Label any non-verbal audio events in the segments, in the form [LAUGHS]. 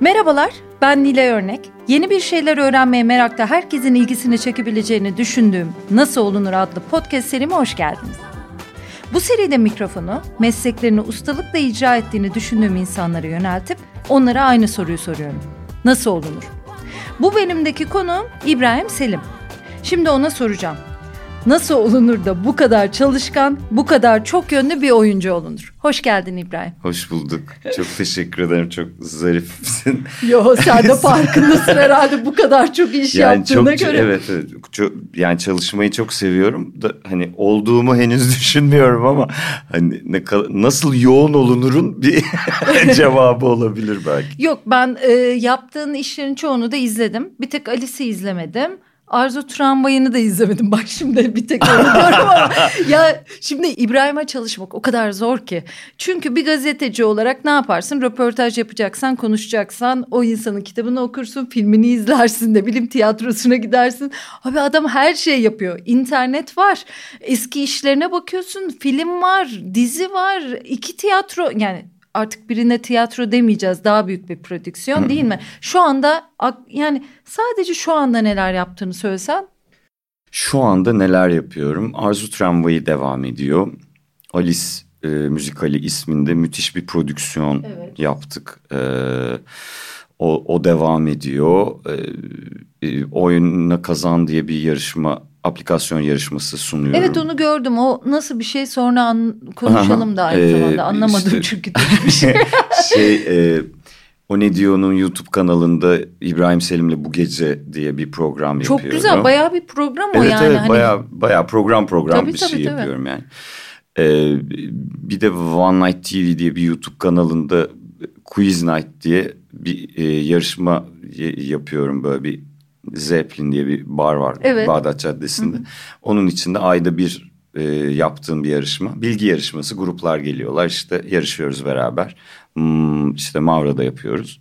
Merhabalar, ben Nilay Örnek. Yeni bir şeyler öğrenmeye merakta herkesin ilgisini çekebileceğini düşündüğüm Nasıl Olunur adlı podcast serime hoş geldiniz. Bu seride mikrofonu mesleklerini ustalıkla icra ettiğini düşündüğüm insanlara yöneltip onlara aynı soruyu soruyorum. Nasıl olunur? Bu benimdeki konuğum İbrahim Selim. Şimdi ona soracağım. Nasıl olunur da bu kadar çalışkan, bu kadar çok yönlü bir oyuncu olunur? Hoş geldin İbrahim. Hoş bulduk. Çok teşekkür ederim. Çok zarifsin. Yo sen de [LAUGHS] farkındasın herhalde bu kadar çok iş yani yaptığına çok, göre. Evet evet. Çok, yani çalışmayı çok seviyorum. Da, hani olduğumu henüz [LAUGHS] düşünmüyorum ama hani ne nasıl yoğun olunurun bir [LAUGHS] cevabı olabilir belki. Yok ben e, yaptığın işlerin çoğunu da izledim. Bir tek Alice'i izlemedim. Arzu Tramvayı'nı da izlemedim. Bak şimdi bir tek onu [LAUGHS] diyorum ama. ya şimdi İbrahim'e çalışmak o kadar zor ki. Çünkü bir gazeteci olarak ne yaparsın? Röportaj yapacaksan, konuşacaksan o insanın kitabını okursun, filmini izlersin de bilim tiyatrosuna gidersin. Abi adam her şey yapıyor. İnternet var. Eski işlerine bakıyorsun. Film var, dizi var, iki tiyatro yani artık birine tiyatro demeyeceğiz daha büyük bir prodüksiyon değil mi? Şu anda yani sadece şu anda neler yaptığını söylesen. Şu anda neler yapıyorum? Arzu Tramvayı devam ediyor. Alice e, müzikali isminde müthiş bir prodüksiyon evet. yaptık. E, o, o devam ediyor. E, e, oyuna kazan diye bir yarışma aplikasyon yarışması sunuyorum. Evet onu gördüm. O nasıl bir şey sonra an, konuşalım da aynı ee, zamanda. Anlamadım işte, çünkü şey. [LAUGHS] şey e, o ne diyor'nun YouTube kanalında İbrahim Selim'le bu gece diye bir program Çok yapıyorum. Çok güzel bayağı bir program o evet, yani. Evet hani... bayağı, bayağı program program tabii, bir tabii, şey tabii. yapıyorum yani. Ee, bir de One Night TV diye bir YouTube kanalında Quiz Night diye bir e, yarışma yapıyorum böyle bir Zeppelin diye bir bar var evet. Bağdat Caddesi'nde. Hı hı. Onun içinde ayda bir e, yaptığım bir yarışma. Bilgi yarışması gruplar geliyorlar işte yarışıyoruz beraber. Hmm, işte Mavra'da yapıyoruz.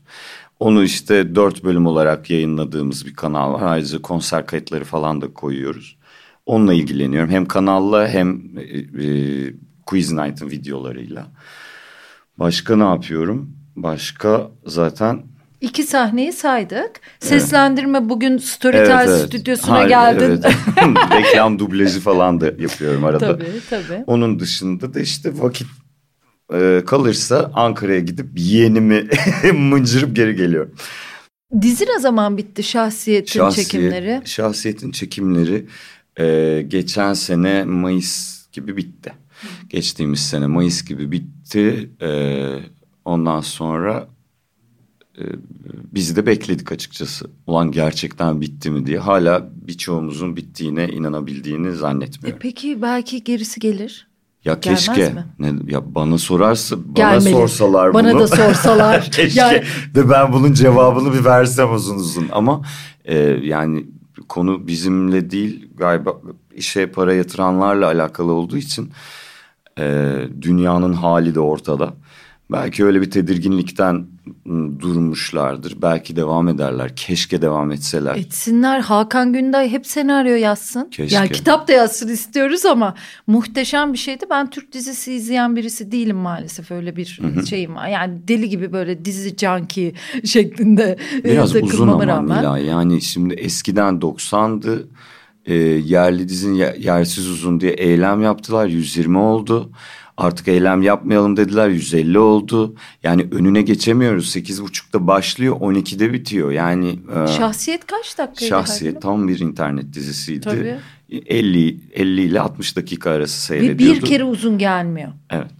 Onu işte dört bölüm olarak yayınladığımız bir kanal var. Ayrıca konser kayıtları falan da koyuyoruz. Onunla ilgileniyorum. Hem kanalla hem e, e, Quiz Night'ın videolarıyla. Başka ne yapıyorum? Başka zaten İki sahneyi saydık. Seslendirme evet. bugün Storytel evet, evet. stüdyosuna Hayır, geldin. Evet. [LAUGHS] Reklam dublajı falan da yapıyorum arada. Tabii tabii. Onun dışında da işte vakit e, kalırsa Ankara'ya gidip yeğenimi [LAUGHS] mıncırıp geri geliyorum. Dizi ne zaman bitti şahsiyetin Şahsiyet, çekimleri? Şahsiyetin çekimleri e, geçen sene Mayıs gibi bitti. Geçtiğimiz sene Mayıs gibi bitti. E, ondan sonra e, biz de bekledik açıkçası. Ulan gerçekten bitti mi diye. Hala birçoğumuzun bittiğine inanabildiğini zannetmiyorum. E peki belki gerisi gelir. Ya Gelmez keşke mi? ne ya bana sorarsa bana Gelmeli. sorsalar bana bunu. Bana da sorsalar. [LAUGHS] [LAUGHS] keşke yani... de ben bunun cevabını bir versem uzun uzun ama e, yani konu bizimle değil galiba işe para yatıranlarla alakalı olduğu için e, dünyanın hali de ortada. Belki öyle bir tedirginlikten ıı, durmuşlardır. Belki devam ederler. Keşke devam etseler. Etsinler. Hakan Günday hep senaryo yazsın. Keşke. Yani kitap da yazsın istiyoruz ama muhteşem bir şeydi. Ben Türk dizisi izleyen birisi değilim maalesef. Öyle bir Hı-hı. şeyim var. Yani deli gibi böyle dizi junkie şeklinde e, Biraz uzun ama rağmen. Mila. Yani şimdi eskiden 90'dı. E, yerli dizin yersiz uzun diye eylem yaptılar. 120 oldu. Artık eylem yapmayalım dediler 150 oldu. Yani önüne geçemiyoruz. 8.30'da başlıyor 12'de bitiyor. Yani e, Şahsiyet kaç dakika? Şahsiyet tam bir internet dizisiydi. Tabii. 50 50 ile 60 dakika arası seyrediyordu. Ve bir kere uzun gelmiyor. Evet.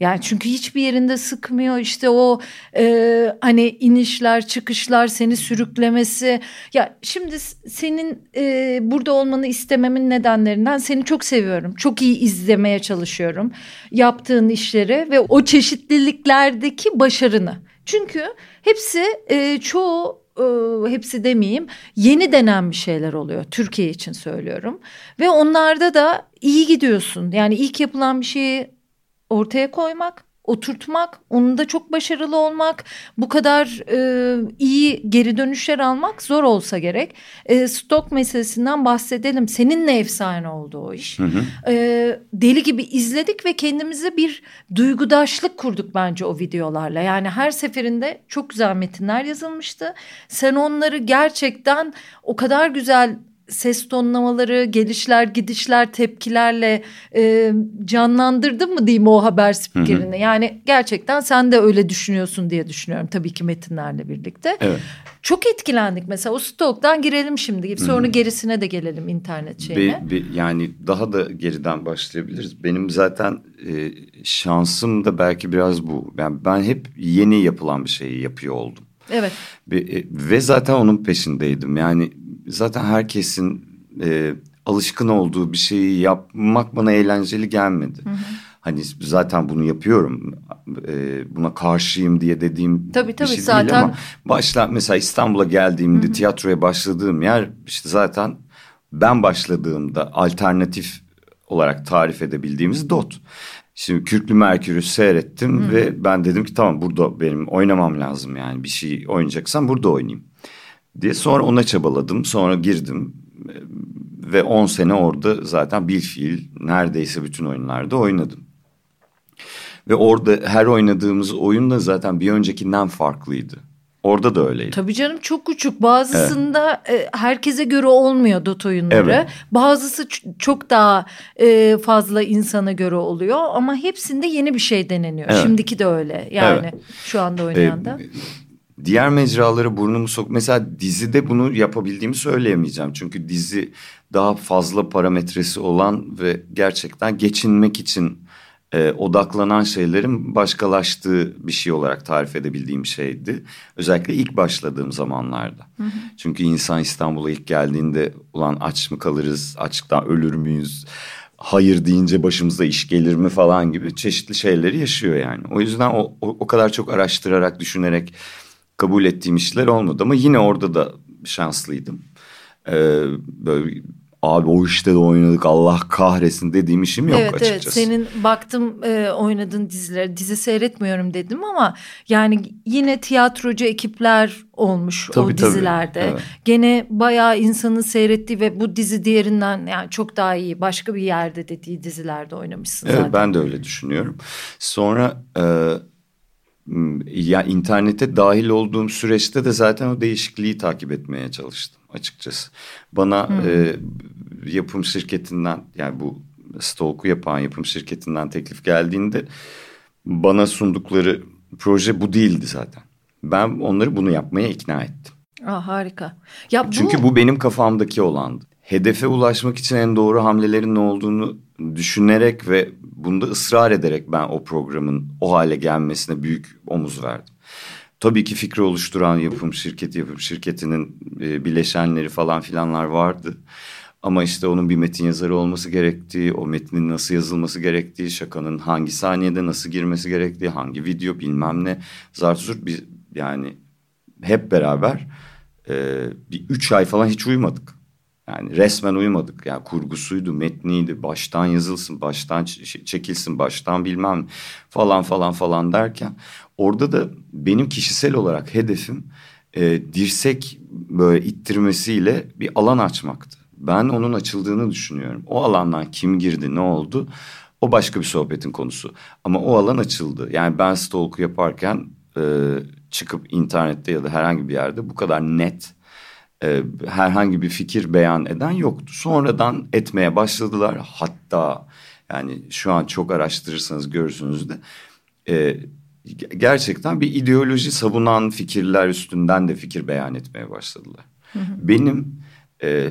Yani çünkü hiçbir yerinde sıkmıyor işte o e, hani inişler çıkışlar seni sürüklemesi. Ya şimdi senin e, burada olmanı istememin nedenlerinden seni çok seviyorum. Çok iyi izlemeye çalışıyorum yaptığın işleri ve o çeşitliliklerdeki başarını. Çünkü hepsi e, çoğu e, hepsi demeyeyim yeni denen bir şeyler oluyor Türkiye için söylüyorum ve onlarda da iyi gidiyorsun yani ilk yapılan bir şeyi ortaya koymak oturtmak, onun da çok başarılı olmak, bu kadar e, iyi geri dönüşler almak zor olsa gerek. E, stok meselesinden bahsedelim. Seninle efsane oldu o iş. Hı hı. E, deli gibi izledik ve kendimize bir duygudaşlık kurduk bence o videolarla. Yani her seferinde çok güzel metinler yazılmıştı. Sen onları gerçekten o kadar güzel ses tonlamaları, gelişler, gidişler, tepkilerle e, canlandırdın mı diyeyim o haber spikerini? Hı hı. Yani gerçekten sen de öyle düşünüyorsun diye düşünüyorum tabii ki metinlerle birlikte. Evet. Çok etkilendik mesela o stoktan girelim şimdi sonra hı hı. gerisine de gelelim internet şeyine. Be, be, yani daha da geriden başlayabiliriz. Benim zaten e, şansım da belki biraz bu. Yani ben hep yeni yapılan bir şeyi yapıyor oldum. Evet. Ve, e, ve zaten onun peşindeydim. Yani zaten herkesin e, alışkın olduğu bir şeyi yapmak bana eğlenceli gelmedi. Hı hı. Hani zaten bunu yapıyorum, e, buna karşıyım diye dediğim tabii, tabii, bir şey zaten... değil ama başla mesela İstanbul'a geldiğimde hı hı. tiyatroya başladığım yer işte zaten ben başladığımda alternatif olarak tarif edebildiğimiz DOT. Şimdi Kürklü Merkür'ü seyrettim Hı. ve ben dedim ki tamam burada benim oynamam lazım yani bir şey oynayacaksam burada oynayayım diye. Sonra ona çabaladım sonra girdim ve 10 sene orada zaten bil fiil neredeyse bütün oyunlarda oynadım. Ve orada her oynadığımız oyun da zaten bir öncekinden farklıydı. Orada da öyleydi. Tabii canım çok küçük. Bazısında evet. e, herkese göre olmuyor dot oyunları. Evet. Bazısı çok daha e, fazla insana göre oluyor ama hepsinde yeni bir şey deneniyor. Evet. Şimdiki de öyle. Yani evet. şu anda oynayan da. E, diğer mecraları burnumu sok. Mesela dizide bunu yapabildiğimi söyleyemeyeceğim. Çünkü dizi daha fazla parametresi olan ve gerçekten geçinmek için e, odaklanan şeylerin başkalaştığı bir şey olarak tarif edebildiğim şeydi. Özellikle ilk başladığım zamanlarda. Hı hı. Çünkü insan İstanbul'a ilk geldiğinde ulan aç mı kalırız, açlıktan ölür müyüz? Hayır deyince başımıza iş gelir mi falan gibi çeşitli şeyleri yaşıyor yani. O yüzden o, o, o kadar çok araştırarak, düşünerek kabul ettiğim işler olmadı. Ama yine orada da şanslıydım. Ee, böyle abi o işte de oynadık Allah kahretsin dediğim işim yok evet, açıkçası. Evet senin baktım e, oynadığın diziler dizi seyretmiyorum dedim ama yani yine tiyatrocu ekipler olmuş tabii, o dizilerde. Tabii, evet. Gene bayağı insanın seyrettiği ve bu dizi diğerinden yani çok daha iyi başka bir yerde dediği dizilerde oynamışsın evet, zaten. Ben de öyle düşünüyorum. Sonra... E, ya internete dahil olduğum süreçte de zaten o değişikliği takip etmeye çalıştım açıkçası. Bana hmm. e, yapım şirketinden yani bu Stalk'u yapan yapım şirketinden teklif geldiğinde bana sundukları proje bu değildi zaten. Ben onları bunu yapmaya ikna ettim. Aa, harika. Ya bu... Çünkü bu benim kafamdaki olandı. Hedefe ulaşmak için en doğru hamlelerin ne olduğunu düşünerek ve bunda ısrar ederek ben o programın o hale gelmesine büyük omuz verdim. Tabii ki fikri oluşturan yapım şirketi, yapım şirketinin e, bileşenleri falan filanlar vardı. Ama işte onun bir metin yazarı olması gerektiği, o metnin nasıl yazılması gerektiği, şakanın hangi saniyede nasıl girmesi gerektiği, hangi video bilmem ne. Zarsurt bir yani hep beraber e, bir üç ay falan hiç uyumadık. Yani resmen uyumadık. Yani kurgusuydu, metniydi, baştan yazılsın, baştan çekilsin, baştan bilmem falan falan falan derken orada da benim kişisel olarak hedefim e, dirsek böyle ittirmesiyle bir alan açmaktı. Ben onun açıldığını düşünüyorum. O alandan kim girdi, ne oldu? O başka bir sohbetin konusu. Ama o alan açıldı. Yani ben stalk'u yaparken e, çıkıp internette ya da herhangi bir yerde bu kadar net e, herhangi bir fikir beyan eden yoktu. Sonradan etmeye başladılar. Hatta yani şu an çok araştırırsanız görürsünüz de e, gerçekten bir ideoloji savunan fikirler üstünden de fikir beyan etmeye başladılar. Hı hı. Benim e,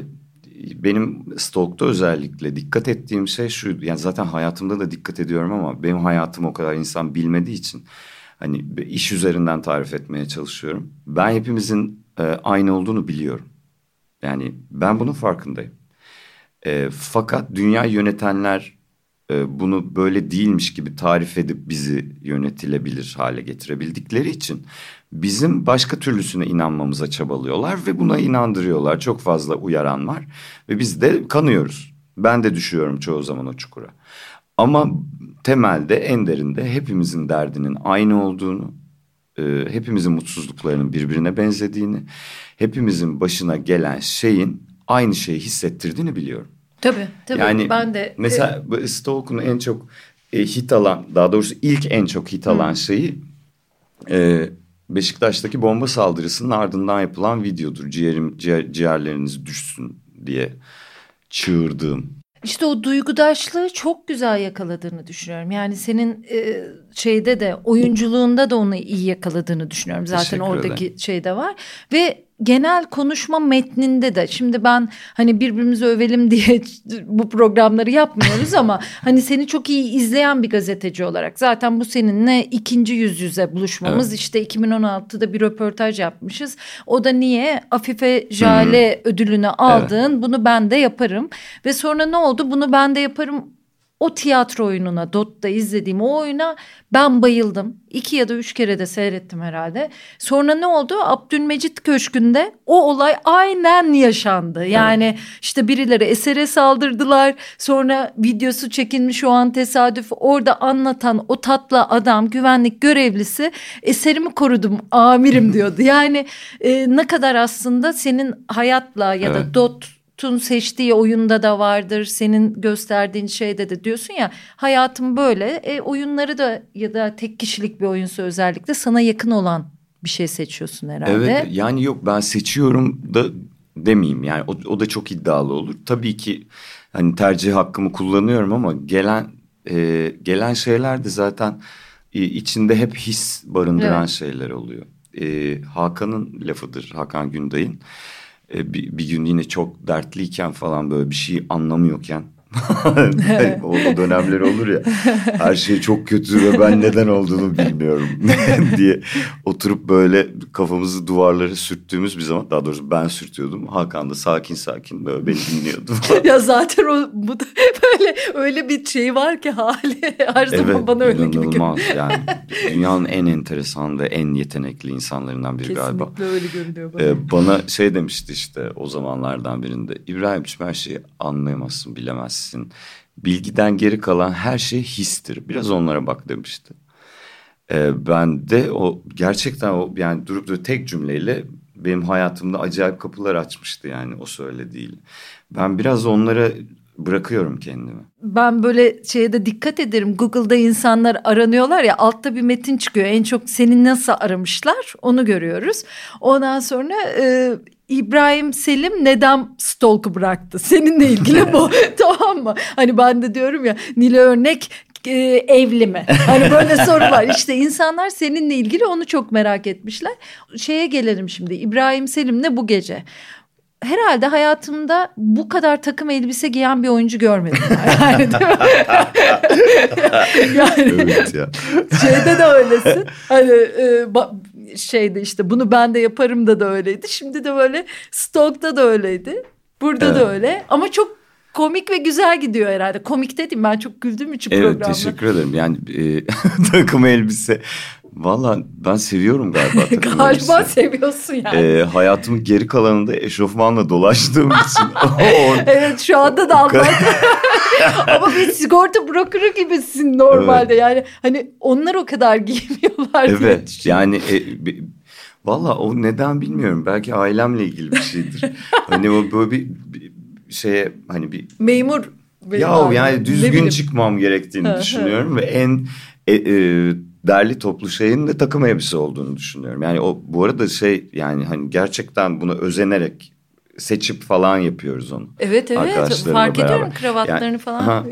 benim Stalk'ta özellikle dikkat ettiğim şey şu yani zaten hayatımda da dikkat ediyorum ama benim hayatım o kadar insan bilmediği için hani iş üzerinden tarif etmeye çalışıyorum. Ben hepimizin e, aynı olduğunu biliyorum. Yani ben bunun farkındayım. E, fakat dünya yönetenler e, bunu böyle değilmiş gibi tarif edip bizi yönetilebilir hale getirebildikleri için bizim başka türlüsüne inanmamıza çabalıyorlar ve buna inandırıyorlar. Çok fazla uyaran var ve biz de kanıyoruz. Ben de düşüyorum çoğu zaman o çukura. Ama temelde en derinde hepimizin derdinin aynı olduğunu, e, hepimizin mutsuzluklarının birbirine benzediğini, hepimizin başına gelen şeyin aynı şeyi hissettirdiğini biliyorum. Tabii tabii yani ben de. Mesela e, Stoke'un en çok e, hit alan daha doğrusu ilk en çok hit alan Hı. şeyi e, Beşiktaş'taki bomba saldırısının ardından yapılan videodur. Ciğerim ciğer, ciğerleriniz düşsün diye çığırdığım. İşte o duygudaşlığı çok güzel yakaladığını düşünüyorum. Yani senin e, şeyde de oyunculuğunda da onu iyi yakaladığını düşünüyorum. Zaten oradaki ederim. şeyde var. Ve genel konuşma metninde de şimdi ben hani birbirimizi övelim diye [LAUGHS] bu programları yapmıyoruz ama [LAUGHS] hani seni çok iyi izleyen bir gazeteci olarak zaten bu seninle ikinci yüz yüze buluşmamız evet. işte 2016'da bir röportaj yapmışız. O da niye Afife Jale hmm. ödülünü aldın evet. bunu ben de yaparım ve sonra ne oldu bunu ben de yaparım o tiyatro oyununa Dot'ta izlediğim o oyuna ben bayıldım. İki ya da üç kere de seyrettim herhalde. Sonra ne oldu? Abdülmecit Köşkü'nde o olay aynen yaşandı. Yani evet. işte birileri esere saldırdılar. Sonra videosu çekilmiş o an tesadüf. Orada anlatan o tatlı adam güvenlik görevlisi eserimi korudum amirim [LAUGHS] diyordu. Yani e, ne kadar aslında senin hayatla ya da evet. Dot Tun seçtiği oyunda da vardır. Senin gösterdiğin şeyde de diyorsun ya hayatım böyle. E, oyunları da ya da tek kişilik bir oyunsa özellikle sana yakın olan bir şey seçiyorsun herhalde. Evet yani yok ben seçiyorum da demeyeyim yani o, o da çok iddialı olur. Tabii ki hani tercih hakkımı kullanıyorum ama gelen e, gelen şeyler de zaten e, içinde hep his barındıran evet. şeyler oluyor. E, Hakan'ın lafıdır Hakan Günday'ın e, bir, bir gün yine çok dertliyken falan böyle bir şey anlamıyorken [LAUGHS] o dönemler olur ya her şey çok kötü ve ben neden olduğunu bilmiyorum [LAUGHS] diye oturup böyle kafamızı duvarlara sürttüğümüz bir zaman daha doğrusu ben sürtüyordum. Hakan da sakin sakin böyle beni dinliyordu. [LAUGHS] ya zaten o bu da böyle öyle bir şey var ki hali her zaman evet, bana öyle gibi görünüyor. yani dünyanın en enteresan ve en yetenekli insanlarından biri Kesinlikle galiba. Kesinlikle öyle görünüyor bana. Ee, bana şey demişti işte o zamanlardan birinde İbrahim'ciğim her şeyi anlayamazsın bilemezsin bilemezsin. Bilgiden geri kalan her şey histir. Biraz onlara bak demişti. Ee, ben de o gerçekten o yani durup durup tek cümleyle benim hayatımda acayip kapılar açmıştı yani o söylediğiyle. Ben biraz onlara bırakıyorum kendimi. Ben böyle şeye de dikkat ederim. Google'da insanlar aranıyorlar ya altta bir metin çıkıyor. En çok seni nasıl aramışlar onu görüyoruz. Ondan sonra e, İbrahim Selim neden stalk'u bıraktı? Seninle ilgili [LAUGHS] bu tamam mı? Hani ben de diyorum ya Nile Örnek e, evli mi? Hani böyle sorular. İşte insanlar seninle ilgili onu çok merak etmişler. Şeye gelelim şimdi. İbrahim Selim'le bu gece herhalde hayatımda bu kadar takım elbise giyen bir oyuncu görmedim. [LAUGHS] Yani, [LAUGHS] yani evet ya. [LAUGHS] şeyde de öylesin. Hani e, şeyde işte bunu ben de yaparım da da öyleydi. Şimdi de böyle Stoke'da da öyleydi. Burada evet. da öyle. Ama çok komik ve güzel gidiyor herhalde. Komik dedim ben çok güldüğüm için evet, programda. Evet teşekkür ederim. Yani e, takım elbise Valla ben seviyorum galiba [LAUGHS] takım Galiba seviyorsun yani. Ee, hayatımın geri kalanında eşofmanla dolaştığım [LAUGHS] için. evet şu anda da anladım. [LAUGHS] Ama bir sigorta brokeri gibisin normalde. Evet. Yani hani onlar o kadar giymiyorlar evet, diye Yani e, valla o neden bilmiyorum. Belki ailemle ilgili bir şeydir. hani o böyle bir, bir şeye hani bir... Memur. Ya yani düzgün çıkmam gerektiğini düşünüyorum ve en... E, e, derli toplu şeyin de takım elbise olduğunu düşünüyorum. Yani o bu arada şey yani hani gerçekten bunu özenerek seçip falan yapıyoruz onu. Evet evet fark beraber. ediyorum kravatlarını yani, falan. [LAUGHS]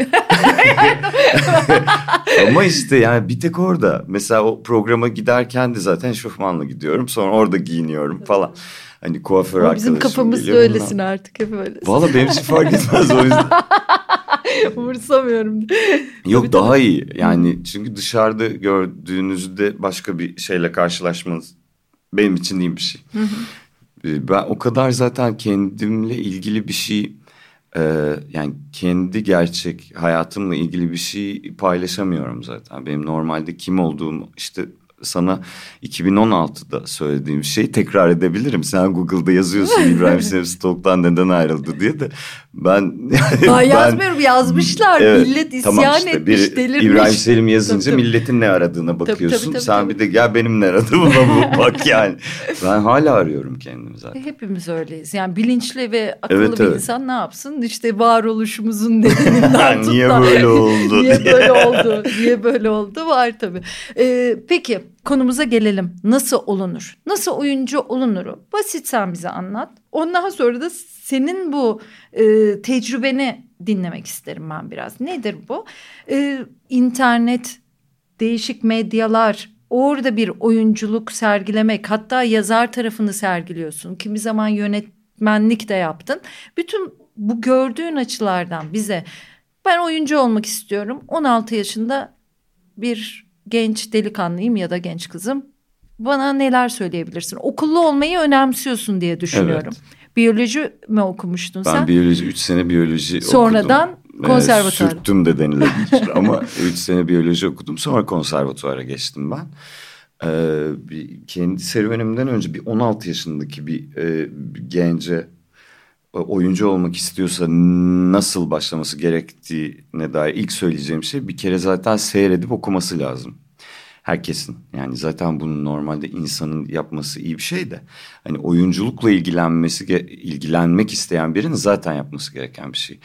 Ama işte yani bir tek orada mesela o programa giderken de zaten şofmanla gidiyorum sonra orada giyiniyorum falan. Hani kuaför Ama arkadaşım Bizim kafamız öylesin artık hep öyle. Valla benim için fark etmez o yüzden. [LAUGHS] [LAUGHS] Umursamıyorum. Yok tabii, daha tabii. iyi. Yani çünkü dışarıda gördüğünüzde başka bir şeyle karşılaşmanız benim için iyi bir şey. Ee, ben o kadar zaten kendimle ilgili bir şey e, yani kendi gerçek hayatımla ilgili bir şey paylaşamıyorum zaten. Benim normalde kim olduğum işte sana 2016'da söylediğim şeyi tekrar edebilirim. Sen Google'da yazıyorsun [LAUGHS] İbrahim Selim Stok'tan neden ayrıldı diye de Ben, [LAUGHS] ben yazmıyorum yazmışlar. Evet, Millet isyan tamam işte, etmiş, bir, delirmiş. İbrahim Selim yazınca tabii, milletin ne aradığına bakıyorsun. Tabii, tabii, tabii, Sen tabii. bir de gel benim ne aradığıma bak [LAUGHS] yani. Ben hala arıyorum kendimi zaten. Hepimiz öyleyiz. Yani bilinçli ve akıllı evet, bir evet. insan ne yapsın? İşte varoluşumuzun nedeninden [LAUGHS] Niye böyle oldu? Niye böyle oldu? Niye böyle oldu? Var tabii. Ee, peki konumuza gelelim. Nasıl olunur? Nasıl oyuncu olunuru? Basit sen bize anlat. Ondan sonra da senin bu e, tecrübeni dinlemek isterim ben biraz. Nedir bu? E, internet, değişik medyalar, orada bir oyunculuk sergilemek, hatta yazar tarafını sergiliyorsun. Kimi zaman yönetmenlik de yaptın. Bütün bu gördüğün açılardan bize ben oyuncu olmak istiyorum. 16 yaşında bir genç delikanlıyım ya da genç kızım. Bana neler söyleyebilirsin? Okullu olmayı önemsiyorsun diye düşünüyorum. Evet. Biyoloji mi okumuştun ben sen? Ben biyoloji, üç sene biyoloji Sonradan okudum. konservatuvar. E, sürttüm de denilebilir [LAUGHS] ama üç sene biyoloji okudum. Sonra konservatuvara geçtim ben. Ee, bir, kendi serüvenimden önce bir 16 yaşındaki bir, e, bir gence oyuncu olmak istiyorsa nasıl başlaması gerektiğine dair ilk söyleyeceğim şey bir kere zaten seyredip okuması lazım. Herkesin yani zaten bunu normalde insanın yapması iyi bir şey de hani oyunculukla ilgilenmesi ilgilenmek isteyen birinin zaten yapması gereken bir şey.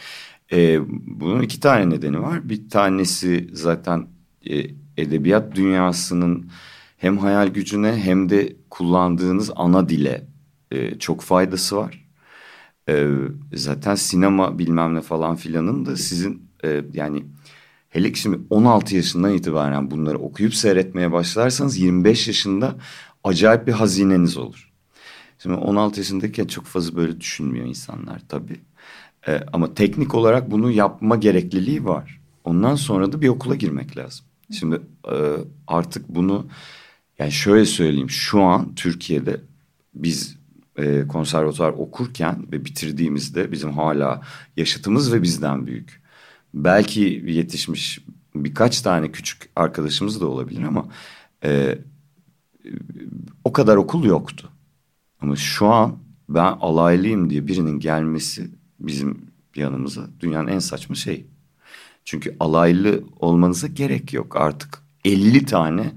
Ee, bunun iki tane nedeni var. Bir tanesi zaten e, edebiyat dünyasının hem hayal gücüne hem de kullandığınız ana dile e, çok faydası var. E, zaten sinema bilmem ne falan filanın da sizin e, yani hele ki şimdi 16 yaşından itibaren bunları okuyup seyretmeye başlarsanız 25 yaşında acayip bir hazineniz olur. Şimdi 16 yaşındayken çok fazla böyle düşünmüyor insanlar tabii. E, ama teknik olarak bunu yapma gerekliliği var. Ondan sonra da bir okula girmek lazım. Şimdi e, artık bunu yani şöyle söyleyeyim şu an Türkiye'de biz e, konservatuvar okurken ve bitirdiğimizde bizim hala yaşıtımız ve bizden büyük. Belki yetişmiş birkaç tane küçük arkadaşımız da olabilir ama e, o kadar okul yoktu. Ama şu an ben alaylıyım diye birinin gelmesi bizim yanımıza dünyanın en saçma şey. Çünkü alaylı olmanıza gerek yok artık 50 tane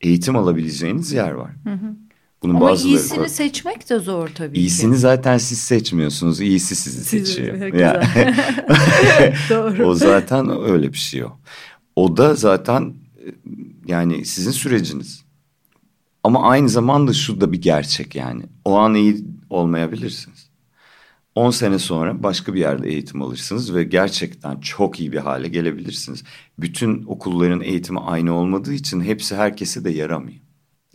eğitim alabileceğiniz yer var. Hı hı. Bunun Ama bazıları iyisini var. seçmek de zor tabii İyisini ki. zaten siz seçmiyorsunuz. İyisi sizi Siz, seçiyor. [LAUGHS] Yani. [LAUGHS] Doğru. o zaten öyle bir şey o. O da zaten yani sizin süreciniz. Ama aynı zamanda şu da bir gerçek yani. O an iyi olmayabilirsiniz. 10 sene sonra başka bir yerde eğitim alırsınız ve gerçekten çok iyi bir hale gelebilirsiniz. Bütün okulların eğitimi aynı olmadığı için hepsi herkese de yaramıyor.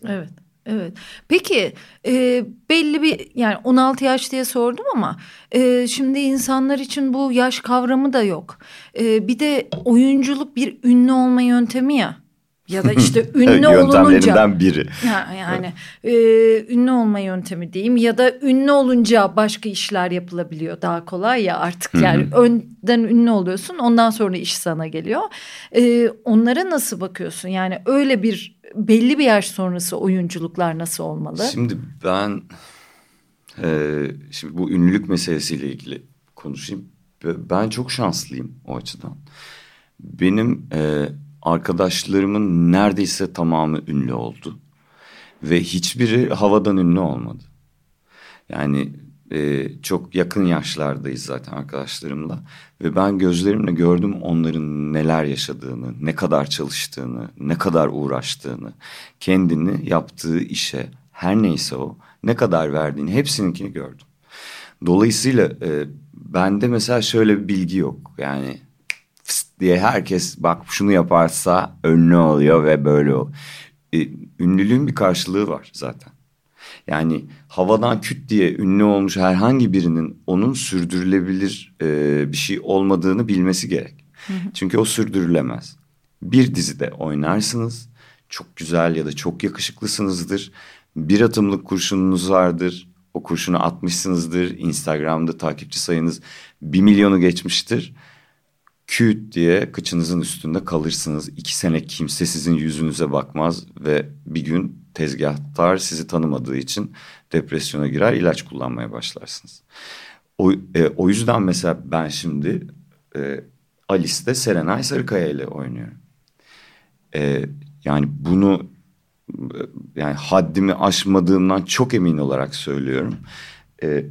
Evet. Evet. Peki e, belli bir yani 16 yaş diye sordum ama e, şimdi insanlar için bu yaş kavramı da yok. E, bir de oyunculuk bir ünlü olma yöntemi ya ya da işte [LAUGHS] ünlü olununca biri. Yani e, ünlü olma yöntemi diyeyim ya da ünlü olunca başka işler yapılabiliyor daha kolay ya artık yani önden ünlü oluyorsun ondan sonra iş sana geliyor. E, onlara nasıl bakıyorsun yani öyle bir belli bir yaş sonrası oyunculuklar nasıl olmalı? Şimdi ben e, şimdi bu ünlülük meselesiyle ilgili konuşayım. Ben çok şanslıyım o açıdan. Benim e, arkadaşlarımın neredeyse tamamı ünlü oldu. Ve hiçbiri havadan ünlü olmadı. Yani e, çok yakın yaşlardayız zaten arkadaşlarımla. Ve ben gözlerimle gördüm onların neler yaşadığını, ne kadar çalıştığını, ne kadar uğraştığını, kendini yaptığı işe her neyse o ne kadar verdiğini hepsininkini gördüm. Dolayısıyla e, bende mesela şöyle bir bilgi yok. Yani diye herkes bak şunu yaparsa ünlü oluyor ve böyle o. E, ünlülüğün bir karşılığı var zaten. Yani havadan küt diye ünlü olmuş herhangi birinin onun sürdürülebilir e, bir şey olmadığını bilmesi gerek. Çünkü o sürdürülemez. Bir dizide oynarsınız, çok güzel ya da çok yakışıklısınızdır. Bir atımlık kurşununuz vardır, o kurşunu atmışsınızdır. Instagram'da takipçi sayınız bir milyonu geçmiştir küt diye kıçınızın üstünde kalırsınız. İki sene kimse sizin yüzünüze bakmaz ve bir gün tezgahtar sizi tanımadığı için depresyona girer ilaç kullanmaya başlarsınız. o, e, o yüzden mesela ben şimdi e, Alice'de Serenay Sarıkaya ile oynuyorum. E, yani bunu yani haddimi aşmadığımdan çok emin olarak söylüyorum. E,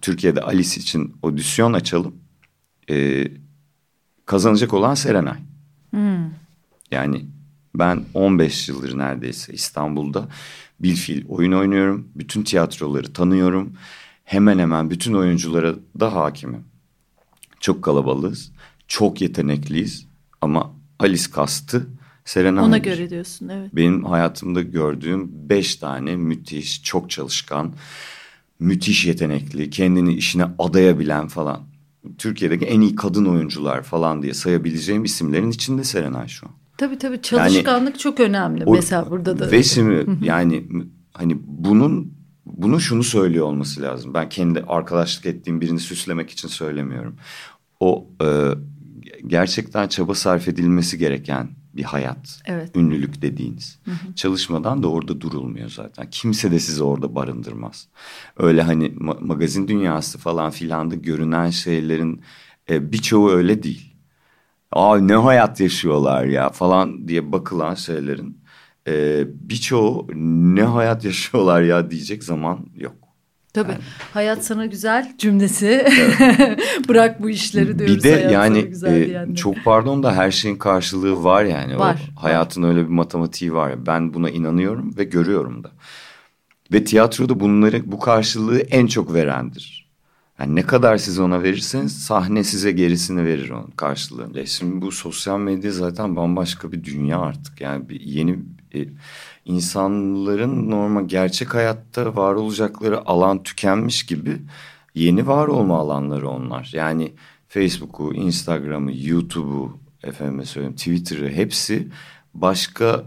Türkiye'de Alice için odisyon açalım. E, kazanacak olan Serenay. Hmm. Yani ben 15 yıldır neredeyse İstanbul'da bilfil oyun oynuyorum. Bütün tiyatroları tanıyorum. Hemen hemen bütün oyunculara da hakimim. Çok kalabalığız. Çok yetenekliyiz. Ama Alice kastı Serena Ona göre diyorsun evet. Benim hayatımda gördüğüm beş tane müthiş, çok çalışkan, müthiş yetenekli, kendini işine adayabilen falan. Türkiye'deki en iyi kadın oyuncular falan diye sayabileceğim isimlerin içinde Serenay şu an. Tabii tabii çalışkanlık yani, çok önemli o, mesela burada da. Ve şimdi [LAUGHS] yani hani bunun bunu şunu söylüyor olması lazım. Ben kendi arkadaşlık ettiğim birini süslemek için söylemiyorum. O e, gerçekten çaba sarf edilmesi gereken bir hayat. Evet. Ünlülük dediğiniz. Hı hı. Çalışmadan da orada durulmuyor zaten. Kimse de sizi orada barındırmaz. Öyle hani ma- magazin dünyası falan filanda görünen şeylerin e, birçoğu öyle değil. Aa ne hayat yaşıyorlar ya falan diye bakılan şeylerin e, birçoğu ne hayat yaşıyorlar ya diyecek zaman yok. Tabii. Yani. Hayat sana güzel cümlesi. Evet. [LAUGHS] Bırak bu işleri diyoruz. Bir de yani e, çok pardon da her şeyin karşılığı var yani. Var. O, hayatın var. öyle bir matematiği var. Ben buna inanıyorum ve görüyorum da. Ve tiyatroda bunları bu karşılığı en çok verendir. Yani ne kadar siz ona verirseniz sahne size gerisini verir onun karşılığında. Şimdi bu sosyal medya zaten bambaşka bir dünya artık. Yani bir yeni e, insanların normal gerçek hayatta var olacakları alan tükenmiş gibi yeni var olma alanları onlar. Yani Facebook'u, Instagram'ı, YouTube'u, efendime söyleyeyim Twitter'ı hepsi başka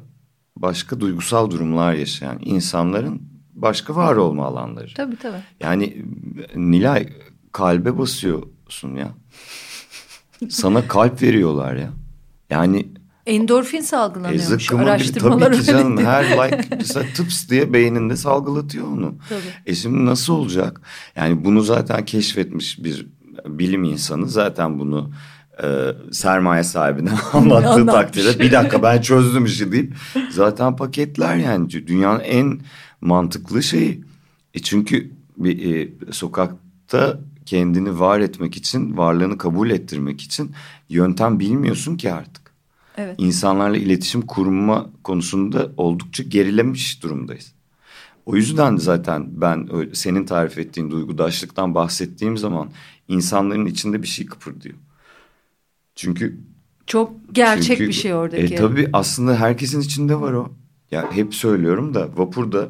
başka duygusal durumlar yaşayan insanların başka var olma alanları. Tabii tabii. Yani Nilay kalbe basıyorsun ya. Sana kalp veriyorlar ya. Yani Endorfin salgılanıyormuş. E, Araştırmalar tabii ki canım her like mesela tıps diye beyninde salgılatıyor onu. Tabii. E şimdi nasıl olacak? Yani bunu zaten keşfetmiş bir bilim insanı zaten bunu e, sermaye sahibine [LAUGHS] anlattığı takdirde bir dakika ben çözdüm işi deyip zaten paketler yani dünyanın en mantıklı şeyi. E çünkü bir e, sokakta kendini var etmek için, varlığını kabul ettirmek için yöntem bilmiyorsun ki artık. Evet. İnsanlarla iletişim kurma konusunda oldukça gerilemiş durumdayız. O yüzden de zaten ben senin tarif ettiğin duygudaşlıktan bahsettiğim zaman insanların içinde bir şey kıpırdıyor. Çünkü çok gerçek çünkü, bir şey oradaki. E, tabii aslında herkesin içinde var o. Ya hep söylüyorum da vapurda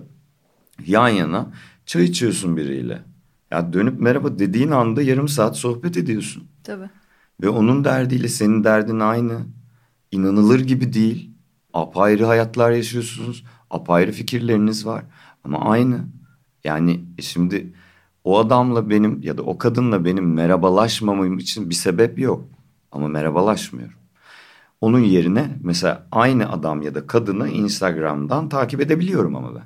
yan yana çay içiyorsun biriyle. Ya dönüp merhaba dediğin anda yarım saat sohbet ediyorsun. Tabii. Ve onun derdiyle senin derdin aynı inanılır gibi değil. Apayrı hayatlar yaşıyorsunuz. Apayrı fikirleriniz var. Ama aynı. Yani şimdi o adamla benim ya da o kadınla benim merhabalaşmamam için bir sebep yok. Ama merhabalaşmıyorum. Onun yerine mesela aynı adam ya da kadını Instagram'dan takip edebiliyorum ama ben.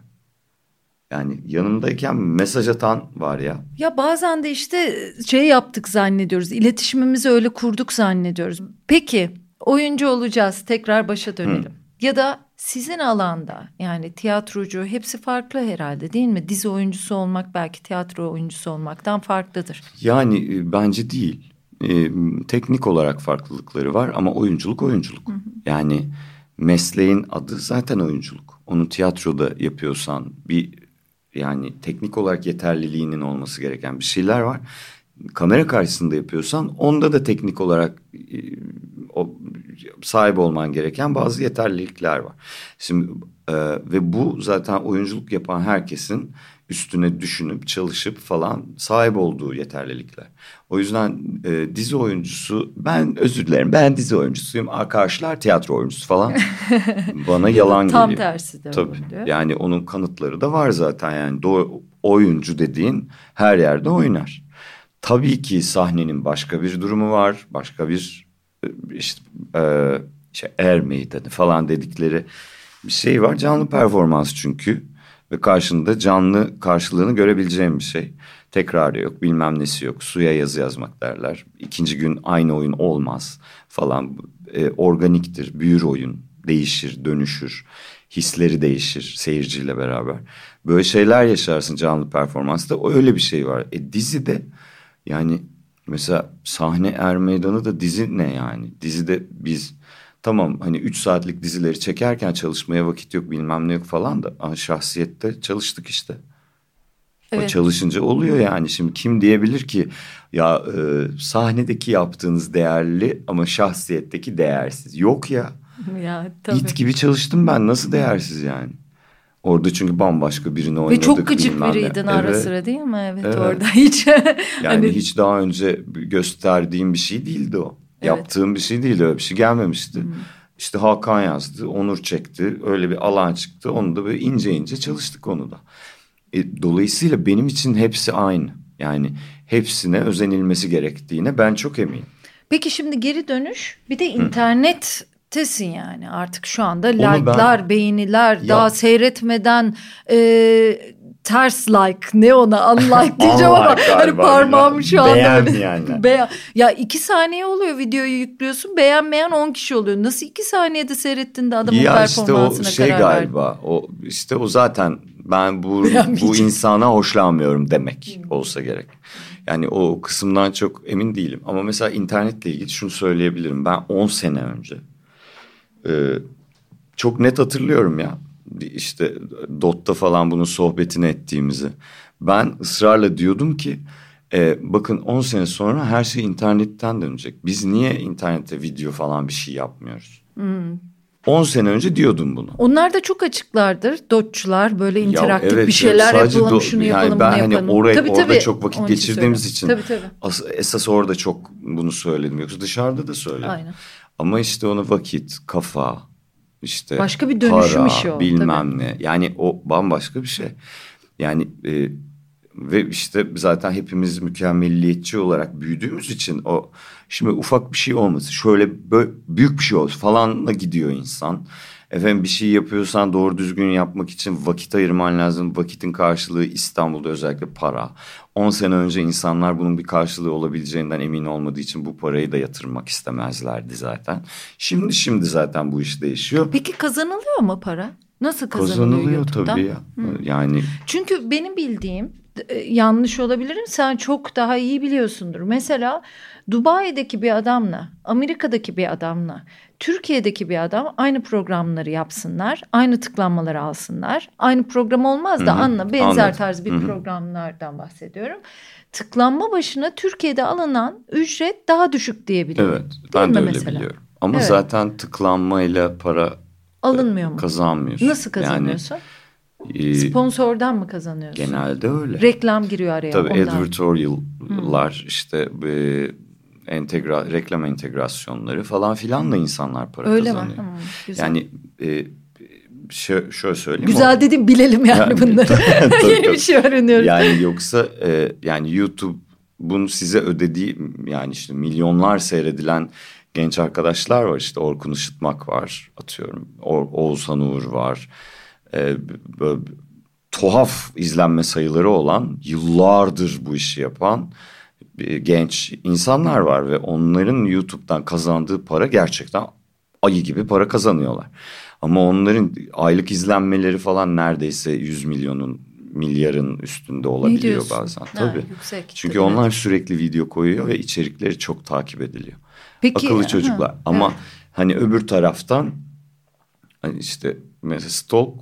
Yani yanımdayken mesaj atan var ya. Ya bazen de işte şey yaptık zannediyoruz. İletişimimizi öyle kurduk zannediyoruz. Peki oyuncu olacağız tekrar başa dönelim. Hı. Ya da sizin alanda yani tiyatrocu hepsi farklı herhalde değil mi? Dizi oyuncusu olmak belki tiyatro oyuncusu olmaktan farklıdır. Yani e, bence değil. E, teknik olarak farklılıkları var ama oyunculuk oyunculuk. Hı hı. Yani mesleğin adı zaten oyunculuk. Onu tiyatroda yapıyorsan bir yani teknik olarak yeterliliğinin olması gereken bir şeyler var. Kamera karşısında yapıyorsan onda da teknik olarak e, o sahip olman gereken bazı yeterlilikler var. Şimdi e, ve bu zaten oyunculuk yapan herkesin üstüne düşünüp çalışıp falan sahip olduğu yeterlilikler. O yüzden e, dizi oyuncusu ben özür dilerim ben dizi oyuncusuyum karşılar tiyatro oyuncusu falan [LAUGHS] bana yalan tam geliyor. Tam tersi de Tabii. Oluyor. Yani onun kanıtları da var zaten yani do oyuncu dediğin her yerde oynar. Tabii ki sahnenin başka bir durumu var başka bir işte, e, işte er meydanı falan dedikleri bir şey var. Canlı performans çünkü ve karşında canlı karşılığını görebileceğim bir şey. Tekrarı yok bilmem nesi yok suya yazı yazmak derler. İkinci gün aynı oyun olmaz falan e, organiktir büyür oyun değişir dönüşür hisleri değişir seyirciyle beraber. Böyle şeyler yaşarsın canlı performansta o öyle bir şey var. E dizide yani mesela sahne er meydanı da dizi ne yani dizide biz tamam hani üç saatlik dizileri çekerken çalışmaya vakit yok bilmem ne yok falan da ama şahsiyette çalıştık işte. Evet. O çalışınca oluyor yani şimdi kim diyebilir ki ya e, sahnedeki yaptığınız değerli ama şahsiyetteki değersiz. Yok ya. Ya tabii. İt gibi çalıştım ben nasıl değersiz yani. Orada çünkü bambaşka birini oynadık. Ve çok gıcık biriydin ara evet. sıra değil mi? Evet, evet. orada hiç. [LAUGHS] yani hani... hiç daha önce gösterdiğim bir şey değildi o. Evet. Yaptığım bir şey değildi öyle bir şey gelmemişti. Hmm. İşte Hakan yazdı, Onur çekti. Öyle bir alan çıktı. Onu da böyle ince ince çalıştık onu da. E, dolayısıyla benim için hepsi aynı. Yani hepsine özenilmesi gerektiğine ben çok eminim. Peki şimdi geri dönüş bir de internet tesin yani artık şu anda like'lar, beğeniler ya... daha seyretmeden e, ters like ne ona unlike diyeceğim ama hani parmağım şu anda Beğen böyle. yani. [LAUGHS] Beğen. Ya iki saniye oluyor videoyu yüklüyorsun beğenmeyen on kişi oluyor. Nasıl iki saniyede seyrettin de adamın ya performansına işte o şey galiba ver. o işte o zaten ben bu [LAUGHS] bu insana hoşlanmıyorum demek olsa gerek. Yani o kısımdan çok emin değilim. Ama mesela internetle ilgili şunu söyleyebilirim. Ben 10 sene önce e, çok net hatırlıyorum ya. İşte Dot'ta falan bunun sohbetini ettiğimizi. Ben ısrarla diyordum ki e, bakın 10 sene sonra her şey internetten dönecek. Biz niye internette video falan bir şey yapmıyoruz? Hmm. 10 sene önce diyordum bunu. Onlar da çok açıklardır. Dotçular böyle interaktif evet, bir şeyler yapalım, do- şunu yapalım, yani ben bunu hani yapalım. Oraya, tabii, orada tabii. çok vakit geçirdiğimiz için tabii, tabii. As- esas orada çok bunu söyledim. Yoksa dışarıda da söyledim. Aynen. Ama işte onu vakit, kafa, işte başka bir dönüşüm para, işi o. Bilmem tabii. ne. Yani o bambaşka bir şey. Yani e, ve işte zaten hepimiz mükemmelliyetçi olarak büyüdüğümüz için o şimdi ufak bir şey olması şöyle böyle büyük bir şey olsun falanla gidiyor insan. Efendim bir şey yapıyorsan doğru düzgün yapmak için vakit ayırman lazım. Vakitin karşılığı İstanbul'da özellikle para. 10 sene önce insanlar bunun bir karşılığı olabileceğinden emin olmadığı için bu parayı da yatırmak istemezlerdi zaten. Şimdi şimdi zaten bu iş değişiyor. Peki kazanılıyor mu para? Nasıl kazanılıyor, kazanılıyor tabii ya. Hı. Yani çünkü benim bildiğim e, yanlış olabilirim. Sen çok daha iyi biliyorsundur. Mesela Dubai'deki bir adamla, Amerika'daki bir adamla, Türkiye'deki bir adam aynı programları yapsınlar, aynı tıklanmaları alsınlar. Aynı program olmaz da Hı -hı. anla benzer Anladım. tarz bir Hı -hı. programlardan bahsediyorum. Tıklanma başına Türkiye'de alınan ücret daha düşük diyebiliyorum. Evet, ben de öyle mesela? biliyorum. Ama evet. zaten tıklanmayla para alınmıyor mu? Kazanmıyorsun. Nasıl kazanıyorsun? Yani, Sponsordan mı kazanıyorsun? Genelde öyle. Reklam giriyor araya. Tabii ondan. advertorial'lar hmm. işte e, entegra reklam entegrasyonları falan filanla insanlar para Öyle kazanıyor. Mi? Hmm, Yani e, şöyle, şöyle söyleyeyim. Güzel o, dedim bilelim yani, yani bunları. [LAUGHS] [LAUGHS] Yeni bir şey öğreniyoruz. Yani yoksa e, yani YouTube bunu size ödediği yani işte milyonlar seyredilen genç arkadaşlar var işte Orkun Işıtmak var atıyorum o, Oğuzhan Uğur var ee, böyle tuhaf izlenme sayıları olan yıllardır bu işi yapan genç insanlar var ve onların YouTube'dan kazandığı para gerçekten ayı gibi para kazanıyorlar. Ama onların aylık izlenmeleri falan neredeyse 100 milyonun milyarın üstünde olabiliyor bazen. Ha, Tabii. Yüksek, Çünkü onlar sürekli video koyuyor ve içerikleri çok takip ediliyor. Peki, Akıllı çocuklar. Ha, Ama evet. hani öbür taraftan hani işte mesela Stalk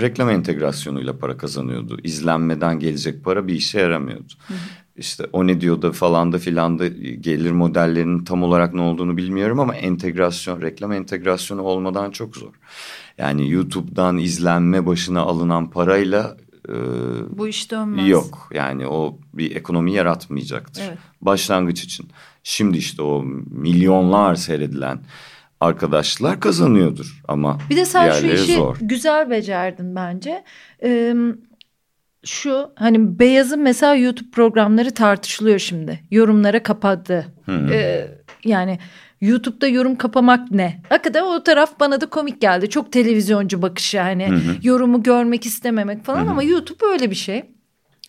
reklam entegrasyonuyla para kazanıyordu. İzlenmeden gelecek para bir işe yaramıyordu. Hı hı. İşte o ne diyordu falan da filan da gelir modellerinin tam olarak ne olduğunu bilmiyorum ama entegrasyon, reklam entegrasyonu olmadan çok zor. Yani YouTube'dan izlenme başına alınan parayla e, bu iş dönmez. Yok yani o bir ekonomi yaratmayacaktır. Evet. Başlangıç için. Şimdi işte o milyonlar seyredilen arkadaşlar kazanıyordur ama bir de sen şu işi zor. güzel becerdin bence. Ee, şu hani Beyaz'ın mesela YouTube programları tartışılıyor şimdi. Yorumlara kapadı. Ee, yani YouTube'da yorum kapamak ne? Hakikaten o taraf bana da komik geldi. Çok televizyoncu bakışı hani hı hı. yorumu görmek istememek falan hı hı. ama YouTube öyle bir şey.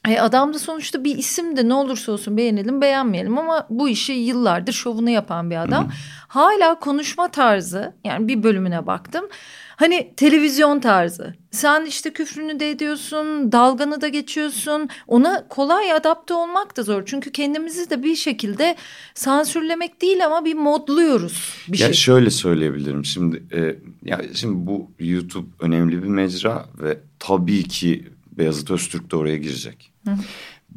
E adam da sonuçta bir isim de ne olursa olsun beğenelim beğenmeyelim ama bu işi yıllardır şovunu yapan bir adam. Hı. Hala konuşma tarzı yani bir bölümüne baktım. Hani televizyon tarzı. Sen işte küfrünü de ediyorsun, dalganı da geçiyorsun. Ona kolay adapte olmak da zor. Çünkü kendimizi de bir şekilde sansürlemek değil ama bir modluyoruz bir ya şey. Şöyle söyleyebilirim. Şimdi e, ya şimdi bu YouTube önemli bir mecra ve tabii ki Beyazıt Öztürk de oraya girecek. Hı.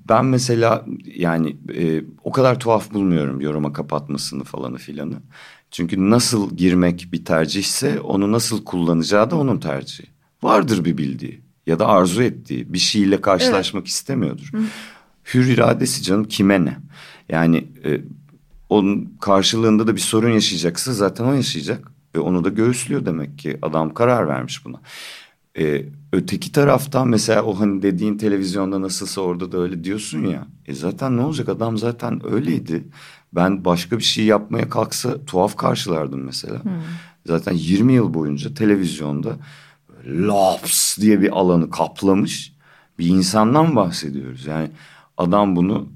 Ben mesela yani e, o kadar tuhaf bulmuyorum yoruma kapatmasını falanı filanı. Çünkü nasıl girmek bir tercihse onu nasıl kullanacağı da onun tercihi. Vardır bir bildiği ya da arzu ettiği bir şeyle karşılaşmak evet. istemiyordur. Hı. Hür iradesi canım kime ne? Yani e, onun karşılığında da bir sorun yaşayacaksa zaten o yaşayacak. Ve onu da göğüslüyor demek ki adam karar vermiş buna. Ee, öteki taraftan mesela o hani dediğin televizyonda nasılsa orada da öyle diyorsun ya. E zaten ne olacak adam zaten öyleydi. Ben başka bir şey yapmaya kalksa tuhaf karşılardım mesela. Hmm. Zaten 20 yıl boyunca televizyonda laps diye bir alanı kaplamış bir insandan bahsediyoruz. Yani adam bunu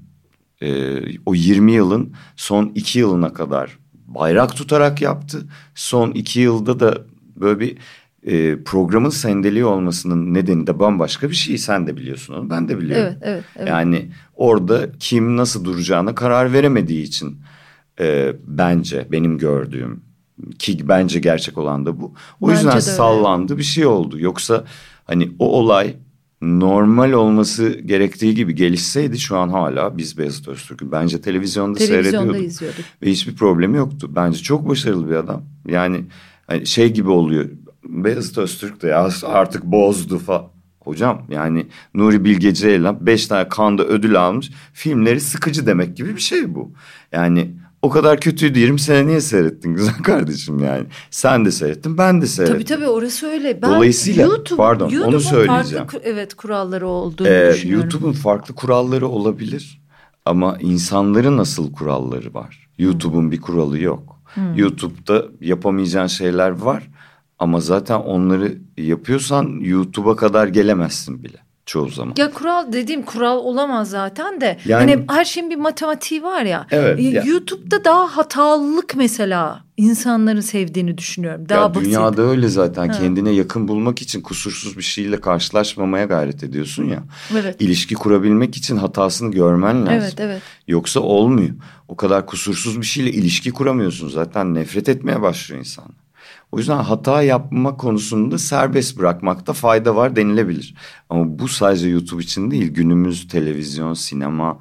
e, o 20 yılın son iki yılına kadar bayrak tutarak yaptı. Son iki yılda da böyle bir e, programın sendeliği olmasının nedeni de bambaşka bir şey. Sen de biliyorsun onu ben de biliyorum. Evet, evet, evet. Yani orada kim nasıl duracağına karar veremediği için e, bence benim gördüğüm ki bence gerçek olan da bu. O bence yüzden sallandı bir şey oldu. Yoksa hani o olay normal olması gerektiği gibi gelişseydi şu an hala biz Beyazıt Öztürk'ü bence televizyonda, televizyonda seyrediyorduk. izliyorduk. Ve hiçbir problemi yoktu. Bence çok başarılı bir adam. Yani hani şey gibi oluyor. Beyazıt Öztürk de ya artık bozdu falan. Hocam yani Nuri Bilge Ceylan beş tane kanda ödül almış. Filmleri sıkıcı demek gibi bir şey bu. Yani o kadar kötüydü 20 sene niye seyrettin güzel [LAUGHS] kardeşim yani. Sen de seyrettin ben de seyrettim. Tabii tabii orası öyle. Ben Dolayısıyla YouTube, pardon YouTube'un onu söyleyeceğim. farklı evet kuralları olduğunu ee, düşünüyorum. YouTube'un farklı kuralları olabilir ama insanların nasıl kuralları var. YouTube'un bir kuralı yok. Hmm. YouTube'da yapamayacağın şeyler var ama zaten onları yapıyorsan YouTube'a kadar gelemezsin bile çoğu zaman. Ya kural dediğim kural olamaz zaten de. Yani, hani her şeyin bir matematiği var ya. Evet. Ya. YouTube'da daha hatalılık mesela insanların sevdiğini düşünüyorum. Daha ya basit. Dünyada öyle zaten. Ha. Kendine yakın bulmak için kusursuz bir şeyle karşılaşmamaya gayret ediyorsun ya. Evet. İlişki kurabilmek için hatasını görmen lazım. Evet, evet. Yoksa olmuyor. O kadar kusursuz bir şeyle ilişki kuramıyorsun. Zaten nefret etmeye başlıyor insan. O yüzden hata yapma konusunda serbest bırakmakta fayda var denilebilir. Ama bu sadece YouTube için değil günümüz televizyon, sinema,